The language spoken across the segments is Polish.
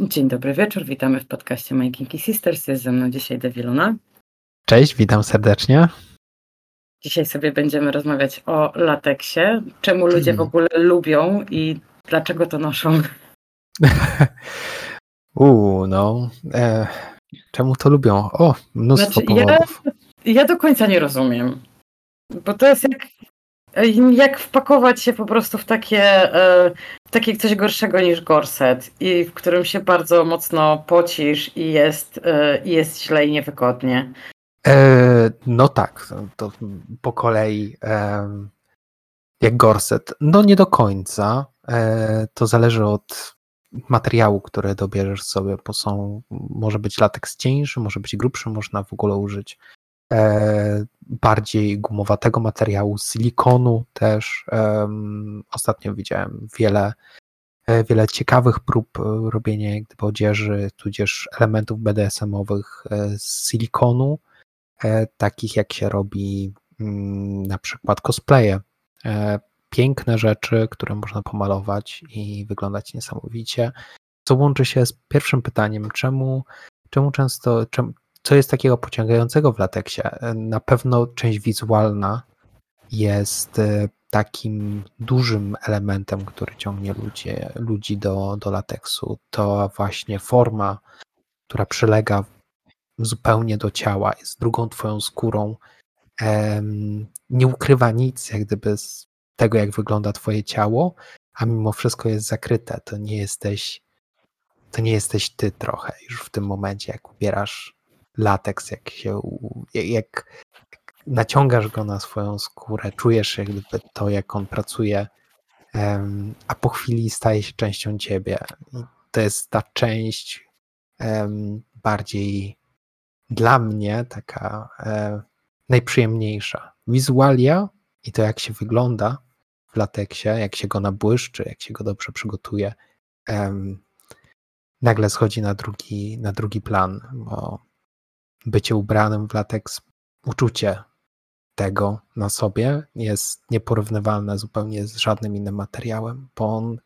Dzień dobry wieczór, witamy w podcaście My Kinky Sisters. Jest ze mną dzisiaj Deviluna. Cześć, witam serdecznie. Dzisiaj sobie będziemy rozmawiać o lateksie, czemu ludzie w ogóle lubią i dlaczego to noszą. Uuu, no. E, czemu to lubią? O, mnóstwo znaczy, powodów. Ja, ja do końca nie rozumiem. Bo to jest jak jak wpakować się po prostu w takie, e, w takie coś gorszego niż gorset i w którym się bardzo mocno pocisz i jest, e, jest źle i niewygodnie. E, no tak, to po kolei jak gorset. No nie do końca. to zależy od materiału, który dobierzesz sobie, bo są, może być lateks cieńszy, może być grubszy, można w ogóle użyć E, bardziej gumowatego materiału, silikonu też. Ostatnio widziałem wiele, e, wiele ciekawych prób e, robienia gdyby odzieży, tudzież elementów BDSM-owych z silikonu, takich jak się robi mm, na przykład cosplaye. Piękne rzeczy, które można pomalować i wyglądać niesamowicie. Co łączy się z pierwszym pytaniem, czemu, czemu często, czemu, co jest takiego pociągającego w lateksie? Na pewno część wizualna jest e, takim dużym elementem, który ciągnie ludzi, ludzi do, do lateksu. To właśnie forma, która przylega zupełnie do ciała, jest drugą twoją skórą. Nie ukrywa nic, jak gdyby z tego, jak wygląda twoje ciało, a mimo wszystko jest zakryte. To nie jesteś, to nie jesteś ty trochę już w tym momencie, jak ubierasz lateks, jak się, jak naciągasz go na swoją skórę, czujesz jakby to, jak on pracuje, a po chwili staje się częścią ciebie. To jest ta część bardziej dla mnie taka e, najprzyjemniejsza. Wizualia i to, jak się wygląda w lateksie, jak się go nabłyszczy, jak się go dobrze przygotuje, nagle schodzi na drugi, na drugi plan, bo bycie ubranym w lateks, uczucie tego na sobie jest nieporównywalne zupełnie z żadnym innym materiałem, bo on,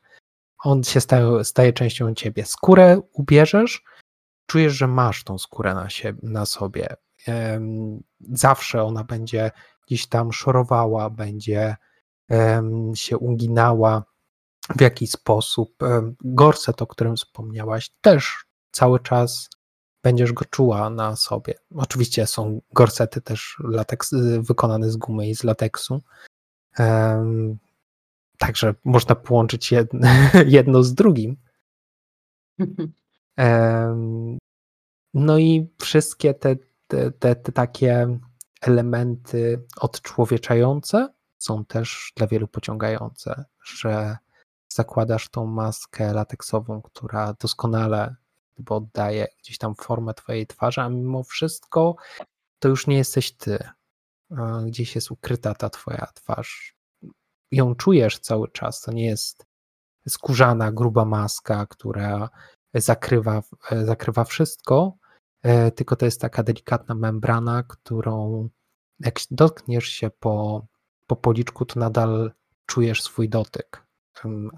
on się staje, staje częścią ciebie. Skórę ubierzesz, czujesz, że masz tą skórę na, na sobie. Zawsze ona będzie gdzieś tam szorowała, będzie się uginała w jakiś sposób. Gorset, o którym wspomniałaś, też cały czas będziesz go czuła na sobie. Oczywiście są gorsety też lateks, wykonane z gumy i z lateksu. Um, także można połączyć jedno, jedno z drugim. Um, no i wszystkie te, te, te, te takie elementy odczłowieczające są też dla wielu pociągające, że zakładasz tą maskę lateksową, która doskonale bo oddaje gdzieś tam formę twojej twarzy, a mimo wszystko to już nie jesteś ty. Gdzieś jest ukryta ta twoja twarz. Ją czujesz cały czas. To nie jest skórzana, gruba maska, która zakrywa, zakrywa wszystko, e, tylko to jest taka delikatna membrana, którą jak dotkniesz się po, po policzku, to nadal czujesz swój dotyk,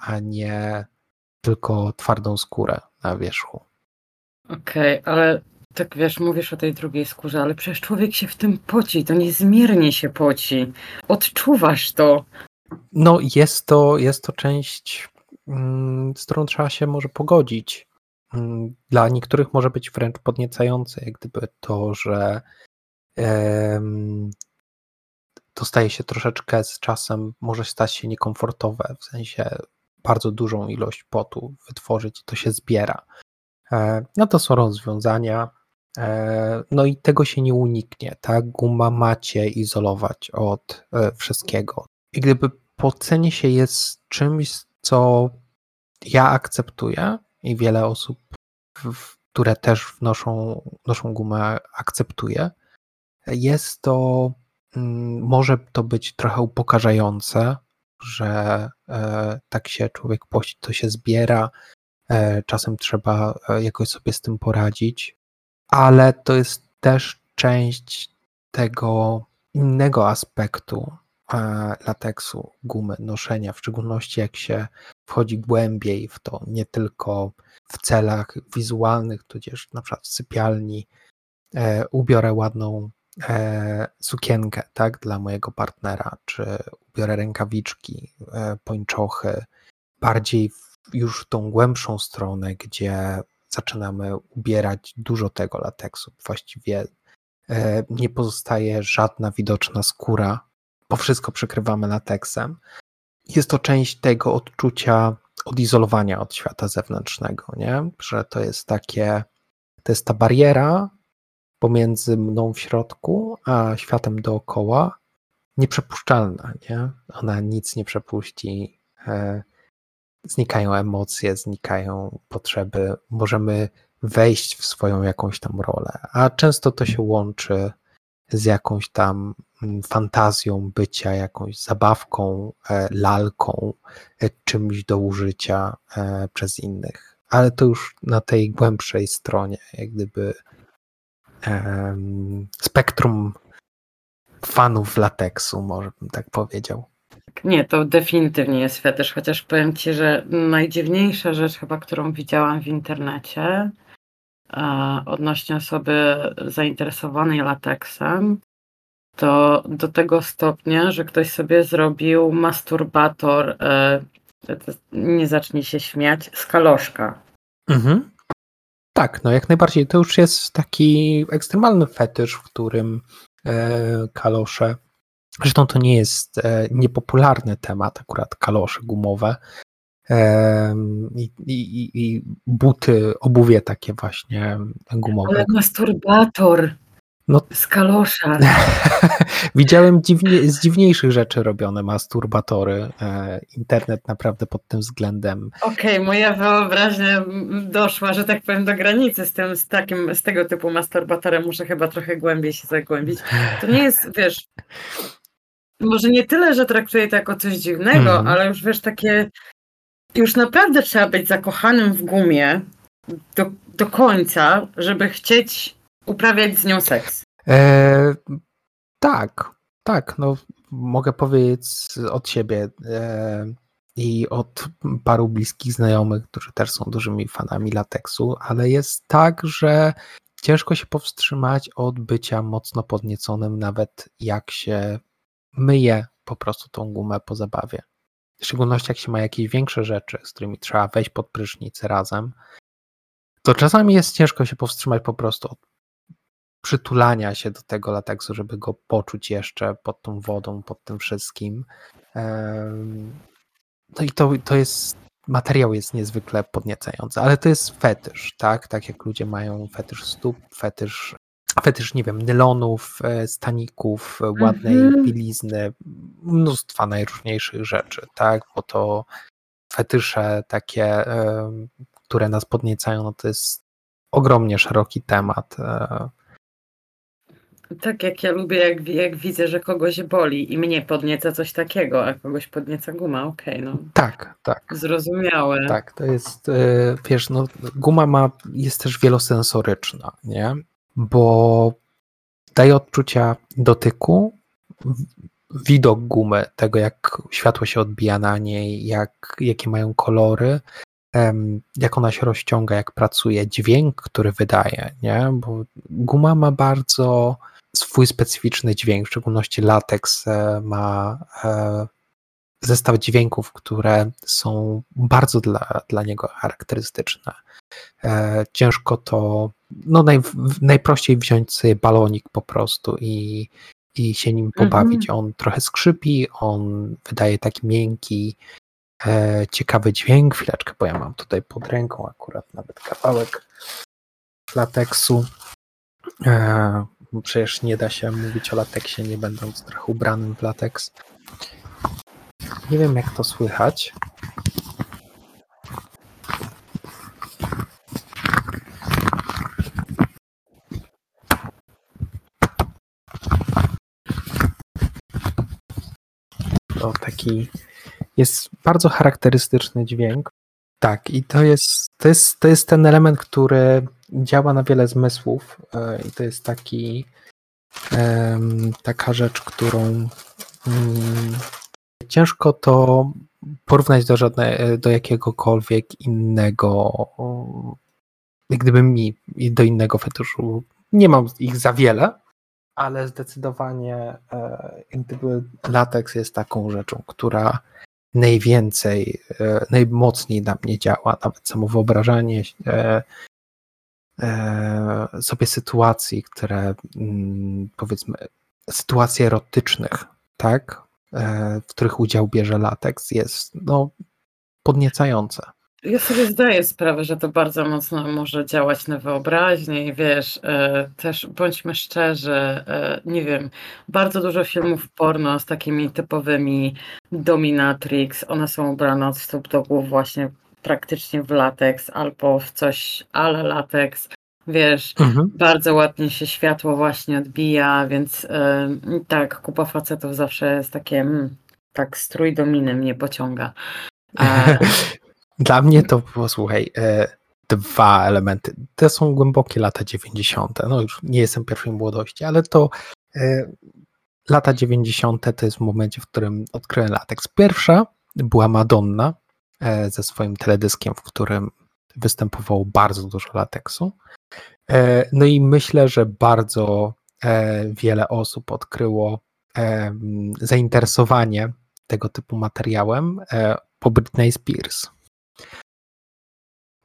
a nie tylko twardą skórę na wierzchu. Okej, okay, ale tak wiesz, mówisz o tej drugiej skórze, ale przecież człowiek się w tym poci, to niezmiernie się poci. Odczuwasz to. No, jest to, jest to część, mm, z którą trzeba się może pogodzić. Mm, dla niektórych może być wręcz podniecające, jak gdyby to, że em, to staje się troszeczkę z czasem, może stać się niekomfortowe, w sensie bardzo dużą ilość potu wytworzyć, to się zbiera. E, no to są rozwiązania. E, no i tego się nie uniknie, tak? Guma macie izolować od e, wszystkiego. I gdyby pocenie się jest czymś, co ja akceptuję i wiele osób, które też wnoszą, noszą gumę, akceptuje, jest to, mm, może to być trochę upokarzające, że tak się człowiek pości, to się zbiera, czasem trzeba e, jakoś sobie z tym poradzić, ale to jest też część tego innego aspektu e, lateksu, gumy, noszenia, w szczególności jak się wchodzi głębiej w to, nie tylko w celach wizualnych, tudzież na przykład w sypialni e, ubiorę ładną e, sukienkę, tak, dla mojego partnera, czy ubiorę rękawiczki, e, pończochy, bardziej w, już tą głębszą stronę, gdzie zaczynamy ubierać dużo tego lateksu. Właściwie e, nie pozostaje żadna widoczna skóra, bo wszystko przykrywamy lateksem. Jest to część tego odczucia odizolowania od świata zewnętrznego, nie? że to jest takie, to jest ta bariera pomiędzy mną w środku, a światem dookoła, nieprzepuszczalna, nie? Ona nic nie przepuści. Znikają emocje, znikają potrzeby, możemy wejść w swoją jakąś tam rolę, a często to się łączy z jakąś tam mm, fantazją bycia, jakąś zabawką, e, lalką, e, czymś do użycia e, przez innych. Ale to już na tej głębszej stronie, jak gdyby spektrum fanów lateksu, może bym tak powiedział. Nie, to definitywnie jest fetysz, chociaż powiem Ci, że najdziwniejsza rzecz chyba, którą widziałam w internecie odnośnie osoby zainteresowanej lateksem, to do tego stopnia, że ktoś sobie zrobił masturbator, e, nie zacznij się śmiać, z kaloszka. Mhm. Tak, no jak najbardziej. To już jest taki ekstremalny fetysz, w którym e, kalosze Zresztą to nie jest e, niepopularny temat, akurat kalosze gumowe i, i, i buty, obuwie takie właśnie gumowe. Ale masturbator no, z kalosza. Widziałem dziwnie, z dziwniejszych rzeczy robione masturbatory. E, internet naprawdę pod tym względem. Okej, okay, moja wyobraźnia doszła, że tak powiem, do granicy z tym, z takim, z tego typu masturbatorem. Muszę chyba trochę głębiej się zagłębić. To nie jest, wiesz, może nie tyle, że traktuję to jako coś dziwnego, mm. ale już wiesz, takie. Już naprawdę trzeba być zakochanym w gumie do, do końca, żeby chcieć uprawiać z nią seks. E, tak, tak. No, mogę powiedzieć od siebie e, i od paru bliskich znajomych, którzy też są dużymi fanami lateksu, ale jest tak, że ciężko się powstrzymać od bycia mocno podnieconym, nawet jak się myje po prostu tą gumę po zabawie. W szczególności jak się ma jakieś większe rzeczy, z którymi trzeba wejść pod prysznic razem, to czasami jest ciężko się powstrzymać po prostu od przytulania się do tego lateksu, żeby go poczuć jeszcze pod tą wodą, pod tym wszystkim. No i to, to jest, materiał jest niezwykle podniecający, ale to jest fetysz, tak? Tak jak ludzie mają fetysz stóp, fetysz fetysz, nie wiem, nylonów, e, staników, e, ładnej mhm. bielizny, mnóstwa najróżniejszych rzeczy, tak, bo to fetysze takie, które nas podniecają, no to jest ogromnie szeroki temat. E. Tak, jak ja lubię, jak, jak widzę, że kogoś boli i mnie podnieca coś takiego, a kogoś podnieca guma, okej, okay, no. Tak, tak. Zrozumiałe. Tak, to jest, wiesz, no, guma ma, jest też wielosensoryczna, nie? Bo daje odczucia dotyku, widok gumy, tego jak światło się odbija na niej, jak, jakie mają kolory, jak ona się rozciąga, jak pracuje, dźwięk, który wydaje, nie? Bo guma ma bardzo swój specyficzny dźwięk, w szczególności lateks e, ma e, zestaw dźwięków, które są bardzo dla, dla niego charakterystyczne. E, ciężko to, no naj, najprościej wziąć sobie balonik po prostu i, i się nim pobawić. Mhm. On trochę skrzypi, on wydaje taki miękki, e, ciekawy dźwięk. Chwileczkę, bo ja mam tutaj pod ręką akurat nawet kawałek lateksu. E, przecież nie da się mówić o lateksie, nie będąc trochę ubranym w lateks. Nie wiem, jak to słychać. To taki jest bardzo charakterystyczny dźwięk. Tak, i to jest, to jest, to jest ten element, który działa na wiele zmysłów e, i to jest taki taka rzecz, którą mm, ciężko to porównać do, żadne, do jakiegokolwiek innego, jak gdyby mi, do innego fetuszu. Nie mam ich za wiele, ale zdecydowanie e, lateks jest taką rzeczą, która najwięcej, e, najmocniej na mnie działa, nawet samo wyobrażanie e, sobie sytuacji, które mm, powiedzmy, sytuacji erotycznych, tak, w których udział bierze lateks, jest no, podniecające. Ja sobie zdaję sprawę, że to bardzo mocno może działać na wyobraźnię i wiesz, e, też bądźmy szczerzy, e, nie wiem, bardzo dużo filmów porno z takimi typowymi dominatrix, one są ubrane od stóp do głów właśnie praktycznie w lateks albo w coś ale lateks. Wiesz, mhm. bardzo ładnie się światło właśnie odbija, więc e, tak, kupa facetów zawsze jest takie, mm, tak, strój dominy mnie pociąga. Dla mnie to było, słuchaj, e, dwa elementy. To są głębokie lata 90. No już nie jestem pierwszej młodości, ale to e, lata 90. to jest w momencie, w którym odkryłem lateks. Pierwsza była Madonna e, ze swoim teledyskiem, w którym występowało bardzo dużo lateksu. No i myślę, że bardzo wiele osób odkryło zainteresowanie tego typu materiałem po Britney Spears.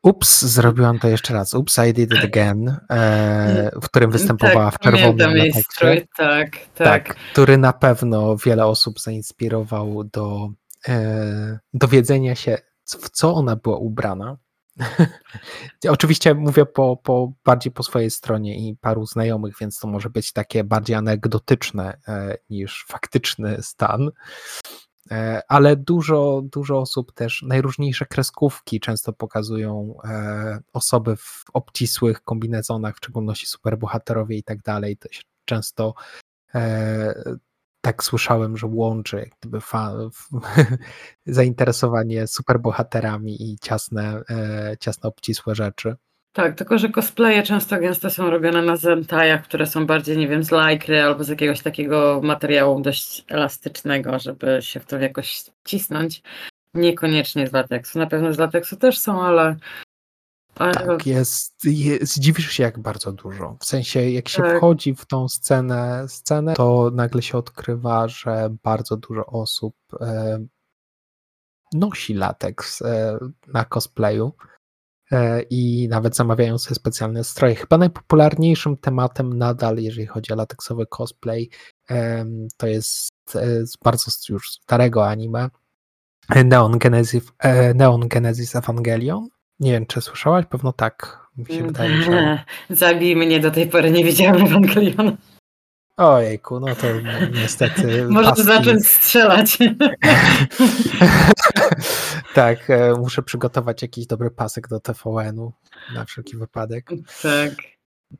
Ups, zrobiłam to jeszcze raz. Ups, I did it again, e, w którym występowała tak, w czerwonym lateksie. Tak, tak, tak. Który na pewno wiele osób zainspirował do e, dowiedzenia się, w co ona była ubrana. Oczywiście mówię po, po, bardziej po swojej stronie i paru znajomych, więc to może być takie bardziej anegdotyczne e, niż faktyczny stan. E, ale dużo, dużo osób też, najróżniejsze kreskówki często pokazują e, osoby w obcisłych kombinezonach, w szczególności superbohaterowie i tak dalej. To często e, tak słyszałem, że łączy jak gdyby fan, zainteresowanie superbohaterami i ciasne, ciasne obcisłe rzeczy. Tak, tylko że cosplaye często gęsto są robione na zentajach, które są bardziej, nie wiem, z lajkry albo z jakiegoś takiego materiału dość elastycznego, żeby się w to jakoś cisnąć. Niekoniecznie z lateksu. Na pewno z lateksu też są, ale. Tak, jest, jest. Zdziwisz się, jak bardzo dużo. W sensie, jak się tak. wchodzi w tą scenę, scenę, to nagle się odkrywa, że bardzo dużo osób e, nosi lateks e, na cosplayu. E, i nawet zamawiają sobie specjalne stroje. Chyba najpopularniejszym tematem nadal, jeżeli chodzi o lateksowy cosplay, to jest z bardzo już starego anime Neon Genesis, e, Neon Genesis Evangelion. Nie wiem, czy słyszałaś? Pewno tak. Mi się wydaje, że... Zabij mnie, do tej pory nie widziałem Ewangeliona. Ojejku, no to niestety. Może paski... zacząć strzelać. tak, e, muszę przygotować jakiś dobry pasek do TVN-u na wszelki wypadek. Tak.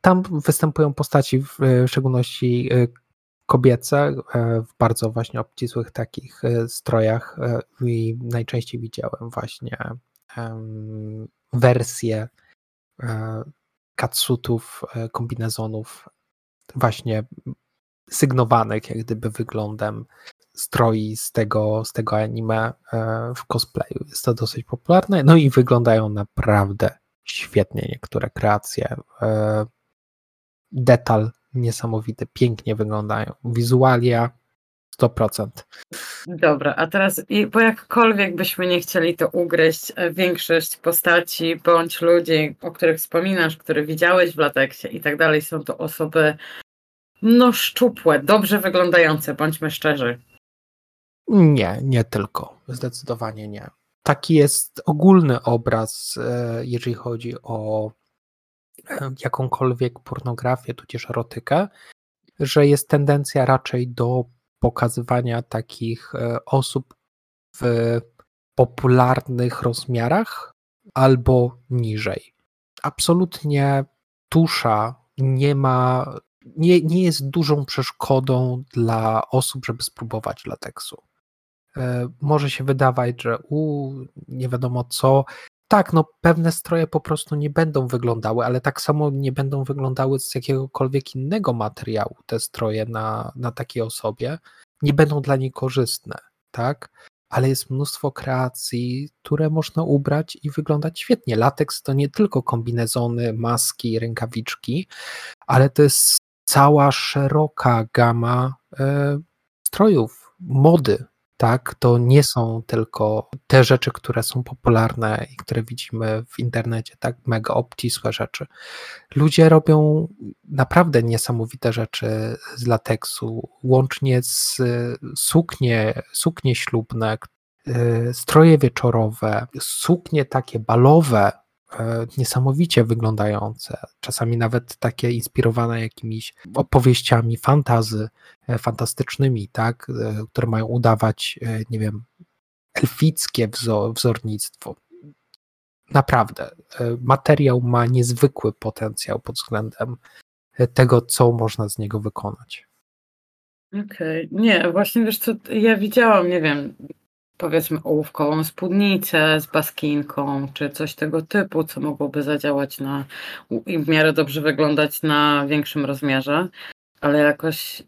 Tam występują postaci, w, w szczególności e, kobiece, e, w bardzo właśnie obcisłych takich strojach i najczęściej widziałem właśnie wersje katsutów, kombinezonów właśnie sygnowanych jak gdyby wyglądem stroi z tego, z tego anime e, w cosplayu. Jest to dosyć popularne, no i wyglądają naprawdę świetnie niektóre kreacje. E, detal niesamowity, pięknie wyglądają. Wizualia 100%. Dobra, a teraz, bo jakkolwiek byśmy nie chcieli to ugryźć, e, większość postaci bądź ludzi, o których wspominasz, które widziałeś w lateksie i tak dalej, są to osoby no szczupłe, dobrze wyglądające, bądźmy szczerzy. Nie, nie tylko. Zdecydowanie nie. Taki jest ogólny obraz, e, jeżeli chodzi o e, jakąkolwiek pornografię, tudzież erotykę, że jest tendencja raczej do pokazywania takich e, osób w popularnych rozmiarach albo niżej. Absolutnie tusza nie ma nie, nie jest dużą przeszkodą dla osób, żeby spróbować lateksu. E, może się wydawać, że u, nie wiadomo co. Tak, no pewne stroje po prostu nie będą wyglądały, ale tak samo nie będą wyglądały z jakiegokolwiek innego materiału te stroje na, na takiej osobie. Nie będą dla niej korzystne, tak? ale jest mnóstwo kreacji, które można ubrać i wyglądać świetnie. Lateks to nie tylko kombinezony, maski, rękawiczki, ale to jest cała szeroka gama e, strojów, mody, tak, to nie są tylko te rzeczy, które są popularne i które widzimy w internecie, tak, mega obcisłe rzeczy. Ludzie robią naprawdę niesamowite rzeczy z lateksu, łącznie z suknie, suknie ślubne, y, stroje wieczorowe, suknie takie balowe, E, niesamowicie wyglądające, czasami nawet takie inspirowane jakimiś opowieściami fantazy, e, fantastycznymi, tak, e, które mają udawać, nie wiem, elfickie wzornictwo. Naprawdę, materiał ma niezwykły potencjał pod względem tego, co można z niego wykonać. Okej, okay. nie, właśnie wiesz co, ja widziałam, nie wiem, powiedzmy ołówkową spódnicę z baskinką, czy coś tego typu, co mogłoby zadziałać na i w miarę dobrze wyglądać na większym rozmiarze, ale jakoś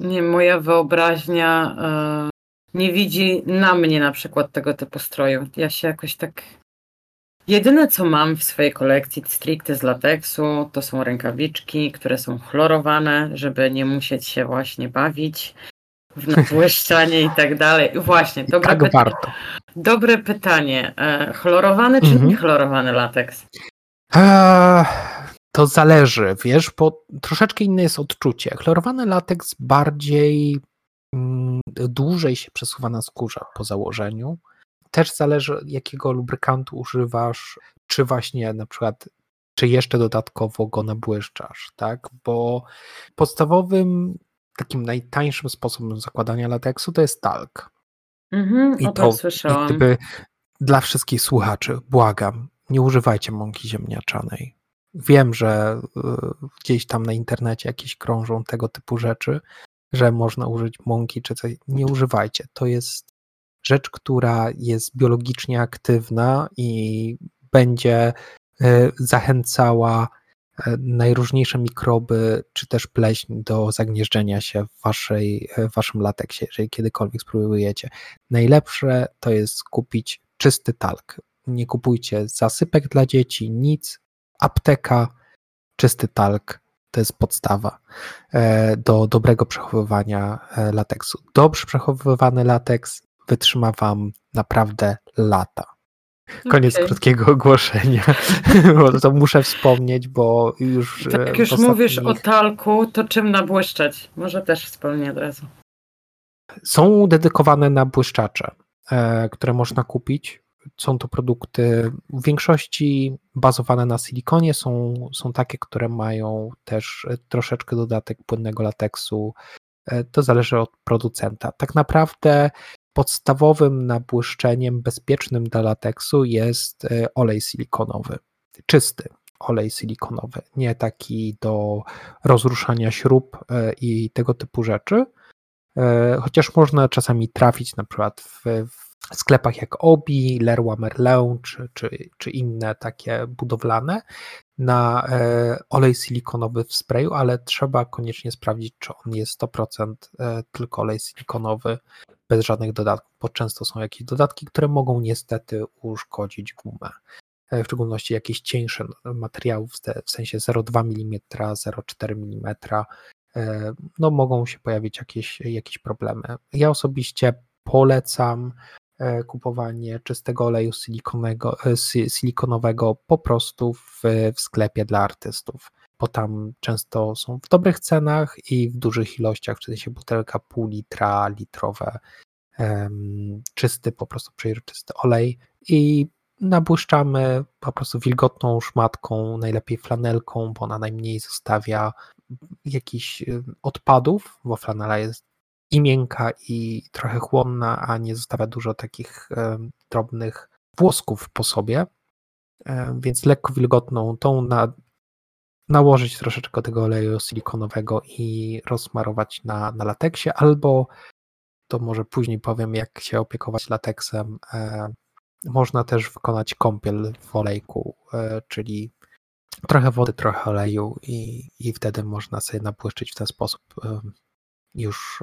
nie moja wyobraźnia e, nie widzi na mnie na przykład tego typu stroju. Ja się jakoś tak Jedyne co mam w swojej kolekcji stricte z lateksu to są rękawiczki, które są chlorowane, żeby nie musieć się właśnie bawić w nabłyszczanie i tak dalej. Właśnie, dobre, tak pyta warto. dobre pytanie. E, chlorowany czy mhm. niechlorowany lateks? Eee, to zależy, wiesz, bo troszeczkę inne jest odczucie. Chlorowany lateks bardziej mm, dłużej się przesuwa na skórze po założeniu. Też zależy, jakiego lubrykantu używasz, czy właśnie na przykład czy jeszcze dodatkowo go nabłyszczasz, tak? Bo podstawowym takim najtańszym sposobem zakładania lateksu to jest talk. Mhm, I to słyszałam. gdyby dla wszystkich słuchaczy, błagam, nie używajcie mąki ziemniaczanej. Wiem, że y, gdzieś tam na internecie jakieś krążą tego typu rzeczy, że można użyć mąki czy coś. Nie używajcie. To jest rzecz, która jest biologicznie aktywna i będzie y, zachęcała najróżniejsze mikroby, czy też pleśń do zagnieżdżenia się w, waszej, w waszym lateksie, jeżeli kiedykolwiek spróbujecie. Najlepsze to jest kupić czysty talk. Nie kupujcie zasypek dla dzieci, nic. Apteka, czysty talk to jest podstawa e, do dobrego przechowywania e, lateksu. Dobrze przechowywany lateks wytrzyma Wam naprawdę lata. Koniec okay. krótkiego ogłoszenia, bo to muszę wspomnieć, bo już. Tak jak już ostatnich... mówisz o talku, to czym nabłyszczać? Może też wspomnę od razu. Są dedykowane na błyszczacze, e, które można kupić. Są to produkty w większości bazowane na silikonie, są, są takie, które mają też troszeczkę dodatek płynnego lateksu. E, to zależy od producenta. Tak naprawdę podstawowym nabłyszczeniem bezpiecznym dla lateksu jest e, olej silikonowy, czysty olej silikonowy, nie taki do rozruszania śrub e, i tego typu rzeczy. E, chociaż można czasami trafić na przykład w, w sklepach jak Obi, Leroy Merlin czy, czy, czy inne takie budowlane na olej silikonowy w sprayu, ale trzeba koniecznie sprawdzić, czy on jest 100% tylko olej silikonowy, bez żadnych dodatków, bo często są jakieś dodatki, które mogą niestety uszkodzić gumę. E, w szczególności jakieś cieńsze materiały w sensie 0,2 mm, 0,4 mm, no mogą się pojawić jakieś, jakieś problemy. Ja osobiście polecam e, kupowanie czystego oleju e, silikonowego po prostu w, w sklepie dla artystów, bo tam często są w dobrych cenach i w dużych ilościach, w sensie butelka pół litra, litrowe, czysty, po prostu przejrzysty olej i nabłyszczamy po prostu wilgotną szmatką, najlepiej flanelką, bo ona najmniej zostawia jakichś odpadów, bo flanela jest i miękka, i trochę chłonna, a nie zostawia dużo takich drobnych włosków po sobie. Więc lekko wilgotną tą na, nałożyć troszeczkę tego oleju silikonowego i rozmarować na, na lateksie, albo to może później powiem, jak się opiekować lateksem. E, można też wykonać kąpiel w olejku, e, czyli trochę wody, trochę oleju i, i wtedy można sobie nabłyszczyć w ten sposób e, już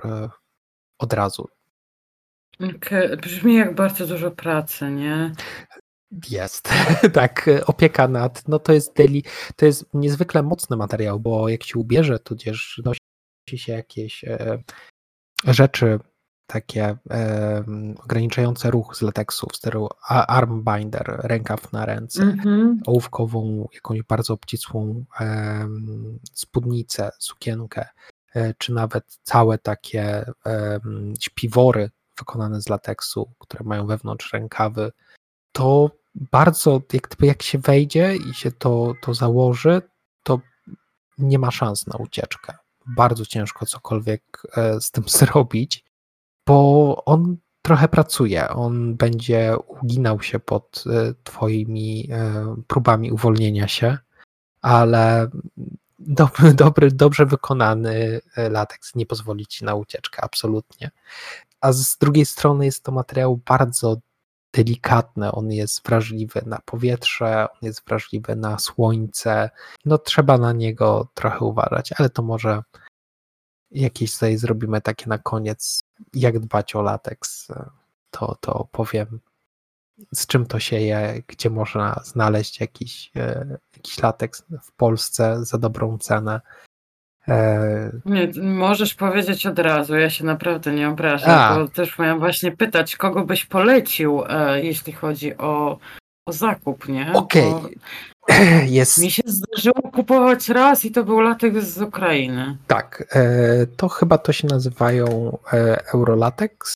od razu. Okay. Brzmi jak bardzo dużo pracy, nie? Jest, tak, opieka nad, no to jest deli, to jest niezwykle mocny materiał, bo jak się ubierze, tudzież nosi się jakieś e, rzeczy takie e, ograniczające ruch z lateksu w stylu armbinder, rękaw na ręce, mm-hmm. ołówkową, jakąś bardzo obcisłą e, spódnicę, sukienkę, e, czy nawet całe takie śpiwory wykonane z lateksu, które mają wewnątrz rękawy, to bardzo, jak, jak się wejdzie i się to, to założy, to nie ma szans na ucieczkę. Bardzo ciężko cokolwiek e, z tym zrobić, bo on trochę pracuje. On będzie uginał się pod e, Twoimi e, próbami uwolnienia się, ale dobry, dobry, dobrze wykonany lateks nie pozwoli Ci na ucieczkę, absolutnie. A z drugiej strony jest to materiał bardzo delikatny, on jest wrażliwy na powietrze, on jest wrażliwy na słońce. No trzeba na niego trochę uważać, ale to może jakieś sobie zrobimy takie na koniec, jak dbać o lateks. To, to opowiem, z czym to się je, gdzie można znaleźć jakiś, e, jakiś lateks w Polsce za dobrą cenę. E, nie, możesz powiedzieć od razu, ja się naprawdę nie obrażam, A. bo też miałam właśnie pytać, kogo byś polecił, e, jeśli chodzi o, o zakup, nie? Okej. Okay. Jest... Mi się zdarzyło kupować raz i to był latek z Ukrainy. Tak, e, to chyba to się nazywają Eurolatex,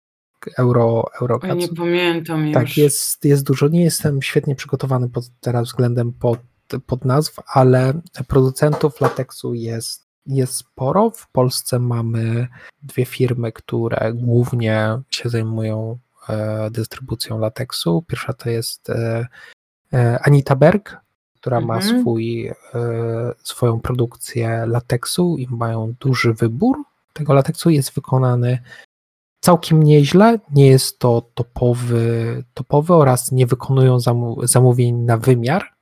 Euro, Euro Nie pamiętam Tak, jest, jest dużo. Nie jestem świetnie przygotowany pod, teraz względem pod, pod nazw, ale producentów lateksu jest jest sporo. W Polsce mamy dwie firmy, które głównie się zajmują e, dystrybucją lateksu. Pierwsza to jest e, e, Anita Berg, która mhm. ma swój, swoją produkcję lateksu i mają duży wybór tego lateksu. Jest wykonany całkiem nieźle. Nie jest to topowy, topowy oraz nie wykonują zamówień na wymiar,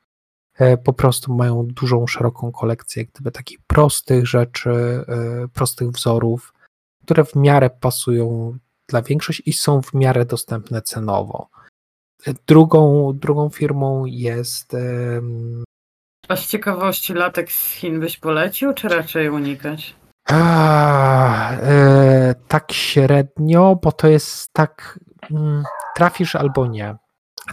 po prostu mają dużą, szeroką kolekcję gdyby takich prostych rzeczy, e, prostych wzorów, które w miarę pasują dla większości i są w miarę dostępne cenowo. E, drugą, drugą firmą jest. A z ciekawości latek z Chin byś polecił, czy raczej unikać? A, e, tak średnio, bo to jest tak. Mm, trafisz albo nie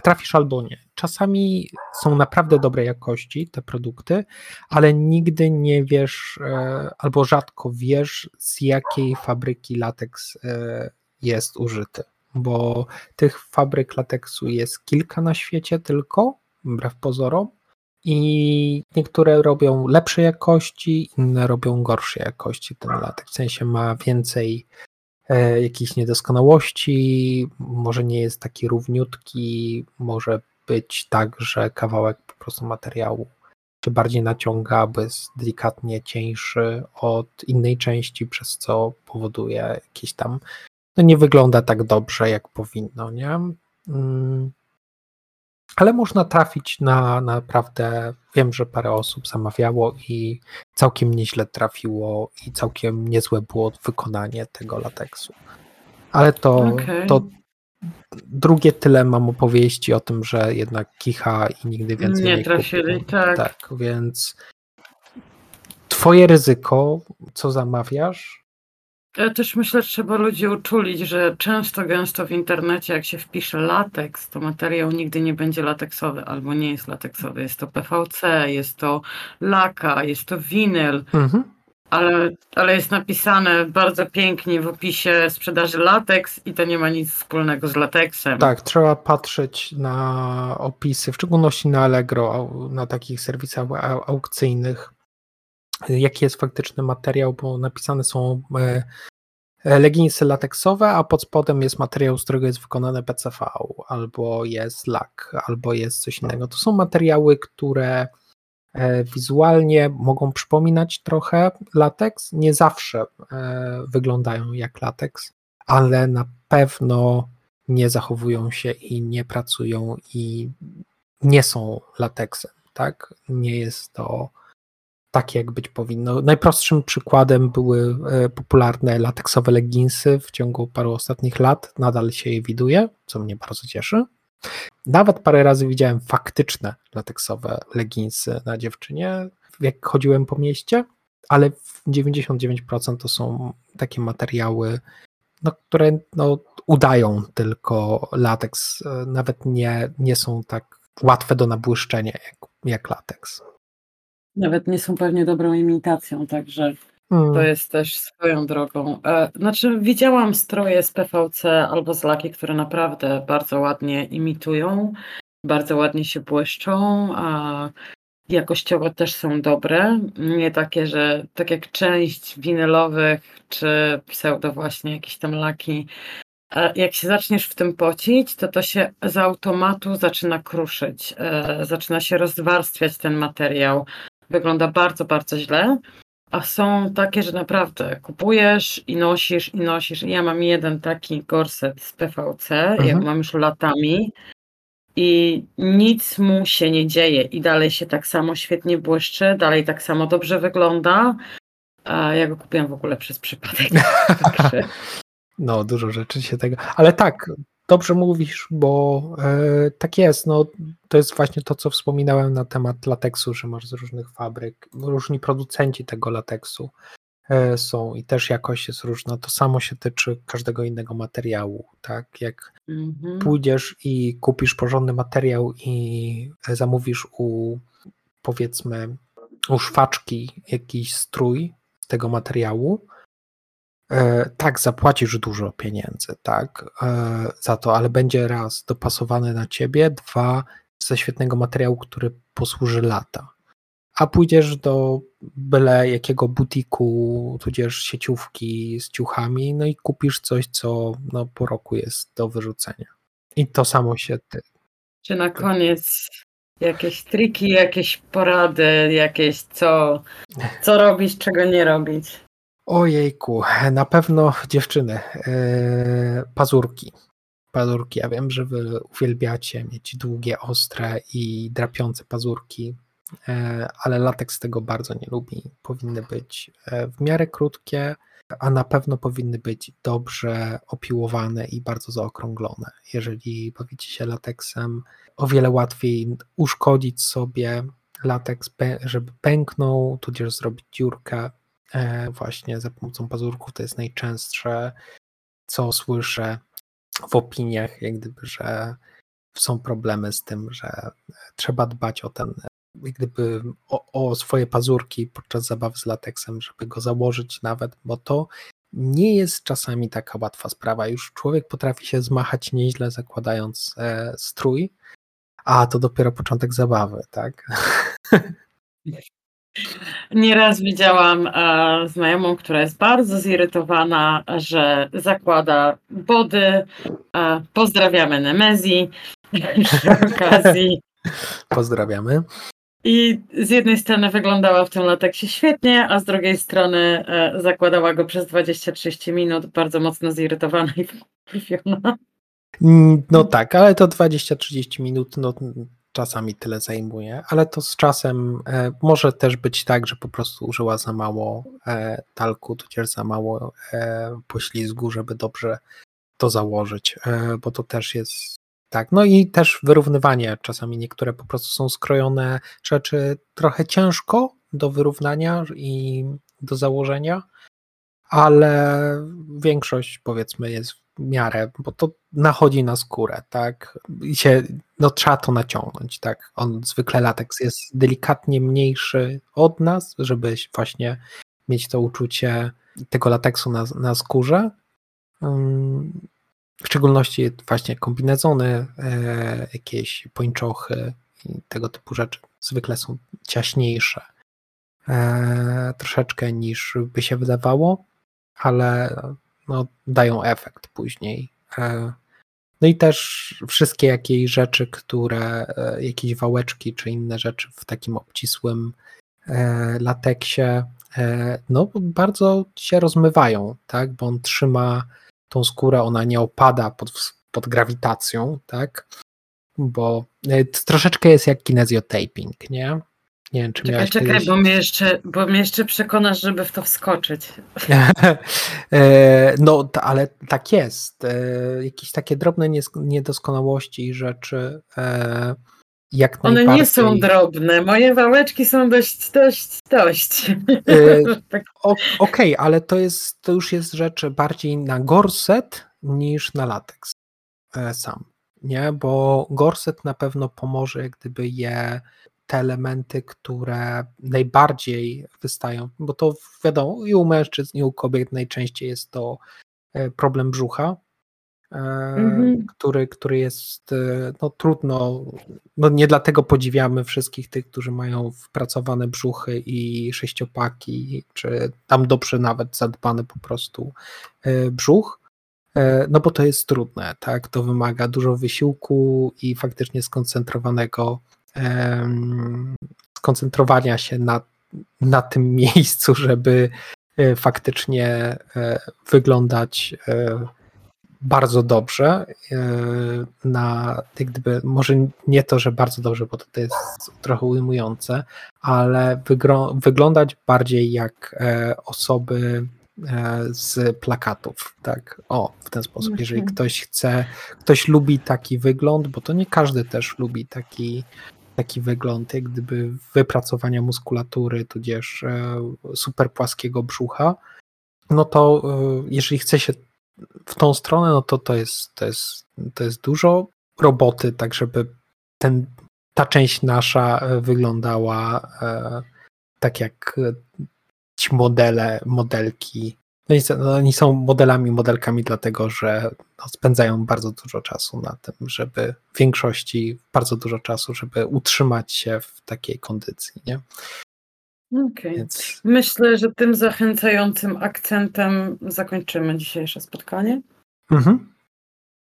trafisz albo nie. Czasami są naprawdę dobrej jakości te produkty, ale nigdy nie wiesz e, albo rzadko wiesz, z jakiej fabryki lateks e, jest użyty, bo tych fabryk lateksu jest kilka na świecie tylko, wbrew pozorom, i niektóre robią lepszej jakości, inne robią gorszej jakości ten latek. W sensie ma więcej jakichś niedoskonałości, może nie jest taki równiutki, może być tak, że kawałek po prostu materiału się bardziej naciąga, bo jest delikatnie cieńszy od innej części, przez co powoduje jakieś tam, no nie wygląda tak dobrze, jak powinno, nie? Ale można trafić na naprawdę, wiem, że parę osób zamawiało i całkiem nieźle trafiło i całkiem niezłe było wykonanie tego lateksu. Ale to, okay. to drugie tyle mam opowieści o tym, że jednak kicha i nigdy więcej nie, nie trafili. Tak. tak, więc twoje ryzyko, co zamawiasz, ja też myślę, że trzeba ludzi uczulić, że często, gęsto w internecie, jak się wpisze lateks, to materiał nigdy nie będzie lateksowy albo nie jest lateksowy. Jest to PVC, jest to laka, jest to winyl, mhm. ale, ale jest napisane bardzo pięknie w opisie sprzedaży lateks i to nie ma nic wspólnego z lateksem. Tak, trzeba patrzeć na opisy, w szczególności na Allegro, na takich serwisach aukcyjnych jaki jest faktyczny materiał, bo napisane są e, e, leginsy lateksowe, a pod spodem jest materiał, z którego jest wykonane PCV, albo jest lak, albo jest coś innego. To są materiały, które e, wizualnie mogą przypominać trochę lateks. Nie zawsze wyglądają jak lateks, ale na pewno nie zachowują się i nie pracują i nie są lateksem, tak? Nie jest to takie, jak być powinno. Najprostszym przykładem były e, popularne lateksowe leginsy w ciągu paru ostatnich lat. Nadal się je widuje, co mnie bardzo cieszy. Nawet parę razy widziałem faktyczne lateksowe leginsy na dziewczynie, jak chodziłem po mieście, ale 99% to są takie materiały, no, które no, udają tylko lateks. E, nawet nie, nie są tak łatwe do nabłyszczenia jak, jak lateks. Nawet nie są pewnie dobrą imitacją, także to mm. jest też swoją drogą. E, znaczy, widziałam stroje z PVC albo z laki, które naprawdę bardzo ładnie imitują, bardzo ładnie się błyszczą, a jakościowo też są dobre. Nie takie, że tak jak część winylowych czy pseudo właśnie jakieś tam laki, e, jak się zaczniesz w tym pocić, to to się z automatu zaczyna kruszyć, e, zaczyna się rozwarstwiać ten materiał. Wygląda bardzo, bardzo źle. A są takie, że naprawdę kupujesz i nosisz i nosisz. Ja mam jeden taki gorset z PVC, mhm. ja mam już latami i nic mu się nie dzieje i dalej się tak samo świetnie błyszczy, dalej tak samo dobrze wygląda. A ja go kupiłam w ogóle przez przypadek. No, dużo rzeczy się tego. Ale tak, dobrze mówisz, bo e, tak jest. No, to jest właśnie to, co wspominałem na temat lateksu, że masz z różnych fabryk, różni producenci tego lateksu e, są i też jakość jest różna. To samo się tyczy każdego innego materiału. Tak, jak mhm. pójdziesz i kupisz porządny materiał i zamówisz u powiedzmy u szwaczki jakiś strój z tego materiału, tak, zapłacisz dużo pieniędzy, tak, e, za to, ale będzie raz dopasowany na ciebie, dwa ze świetnego materiału, który posłuży lata. A pójdziesz do byle jakiego butiku, tudzież sieciówki z ciuchami, no i kupisz coś, co no, po roku jest do wyrzucenia. I to samo się ty. Czy na koniec jakieś triki, jakieś porady, jakieś co, co robić, czego nie robić? Ojejku, na pewno dziewczyny, yy, pazurki. Pazurki, ja wiem, że wy uwielbiacie mieć długie, ostre i drapiące pazurki, yy, ale lateks tego bardzo nie lubi. Powinny być yy, w miarę krótkie, a na pewno powinny być dobrze opiłowane i bardzo zaokrąglone. Jeżeli bawicie się lateksem, o wiele łatwiej uszkodzić sobie lateks, żeby pęknął, tudzież zrobić dziurkę, E, właśnie za pomocą pazurków. To jest najczęstsze, co słyszę w opiniach, jak gdyby, że są problemy z tym, że trzeba dbać o ten, jak gdyby o, o swoje pazurki podczas zabawy z lateksem, żeby go założyć nawet, bo to nie jest czasami taka łatwa sprawa. Już człowiek potrafi się zmachać nieźle zakładając e, strój, a to dopiero początek zabawy, tak? Nieraz widziałam e, znajomą, która jest bardzo zirytowana, że zakłada body. E, pozdrawiamy Nemezji przy okazji. Pozdrawiamy. I z jednej strony wyglądała w tym lateksie świetnie, a z drugiej strony e, zakładała go przez 20-30 minut, bardzo mocno zirytowana i wkurwiona. No tak, ale to 20-30 minut, no czasami tyle zajmuje, ale to z czasem e, może też być tak, że po prostu użyła za mało e, talku, tudzież za mało e, poślizgu, żeby dobrze to założyć, bo to też jest tak. No i też wyrównywanie. Czasami niektóre po prostu są skrojone rzeczy trochę ciężko do wyrównania i do założenia, ale większość powiedzmy jest miarę, bo to nachodzi na skórę, tak? I się, no trzeba to naciągnąć, tak? On zwykle lateks jest delikatnie mniejszy od nas, żeby właśnie mieć to uczucie tego lateksu na, na skórze. W szczególności właśnie kombinezony, e, jakieś pończochy i tego typu rzeczy zwykle są ciaśniejsze e, troszeczkę niż by się wydawało, ale no, dają efekt później. E, no i też wszystkie jakieś rzeczy, które, e, jakieś wałeczki czy inne rzeczy w takim obcisłym e, lateksie, no bardzo się rozmywają, tak, bo on trzyma tą skórę, ona nie opada pod, pod grawitacją, tak, bo troszeczkę jest jak kinesiotaping, nie? Nie wiem, czy Czekaj, miałeś czekaj, kiedyś... bo mnie, jeszcze, bo mnie jeszcze przekonasz, żeby w to wskoczyć. E, no, ale tak jest. E, Jakieś takie drobne niedoskonałości i rzeczy e, jak One najbardziej... nie są drobne. Moje wałeczki są dość, dość, dość. Tak. Okej, ale to, jest, to już jest rzecz bardziej na gorset niż na lateks sam, nie? Bo gorset na pewno pomoże jak gdyby je te elementy, które najbardziej wystają, bo to wiadomo i u mężczyzn i u kobiet najczęściej jest to e, problem brzucha, Mhm. który, który jest e, no, trudno, no nie dlatego podziwiamy wszystkich tych, którzy mają wpracowane brzuchy i sześciopaki, czy tam dobrze nawet zadbany po prostu brzuch, no bo to jest trudne, tak, to wymaga dużo wysiłku i faktycznie skoncentrowanego skoncentrowania się na, na tym miejscu, żeby e, faktycznie e, wyglądać e, bardzo dobrze. Na, gdyby, może nie to, że bardzo dobrze, bo to jest trochę ujmujące, ale wygro, wyglądać bardziej jak osoby z plakatów. Tak, o, w ten sposób. Jeżeli ktoś chce, ktoś lubi taki wygląd, bo to nie każdy też lubi taki, taki wygląd, jak gdyby wypracowania muskulatury, tudzież e, super płaskiego brzucha, no to e, jeżeli chce się w tą stronę, no to to jest, to jest, to jest dużo roboty, tak żeby ten, ta część nasza e, wyglądała tak jak ci modele, modelki. No, niestety, no, oni są modelami, modelkami, dlatego że no, spędzają bardzo dużo czasu na tym, żeby w większości bardzo dużo czasu, żeby utrzymać się w takiej kondycji, nie? Okej. Więc Myślę, że tym zachęcającym akcentem zakończymy dzisiejsze spotkanie mhm.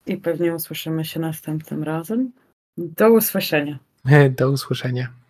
i pewnie usłyszymy się następnym razem. Do usłyszenia. do usłyszenia.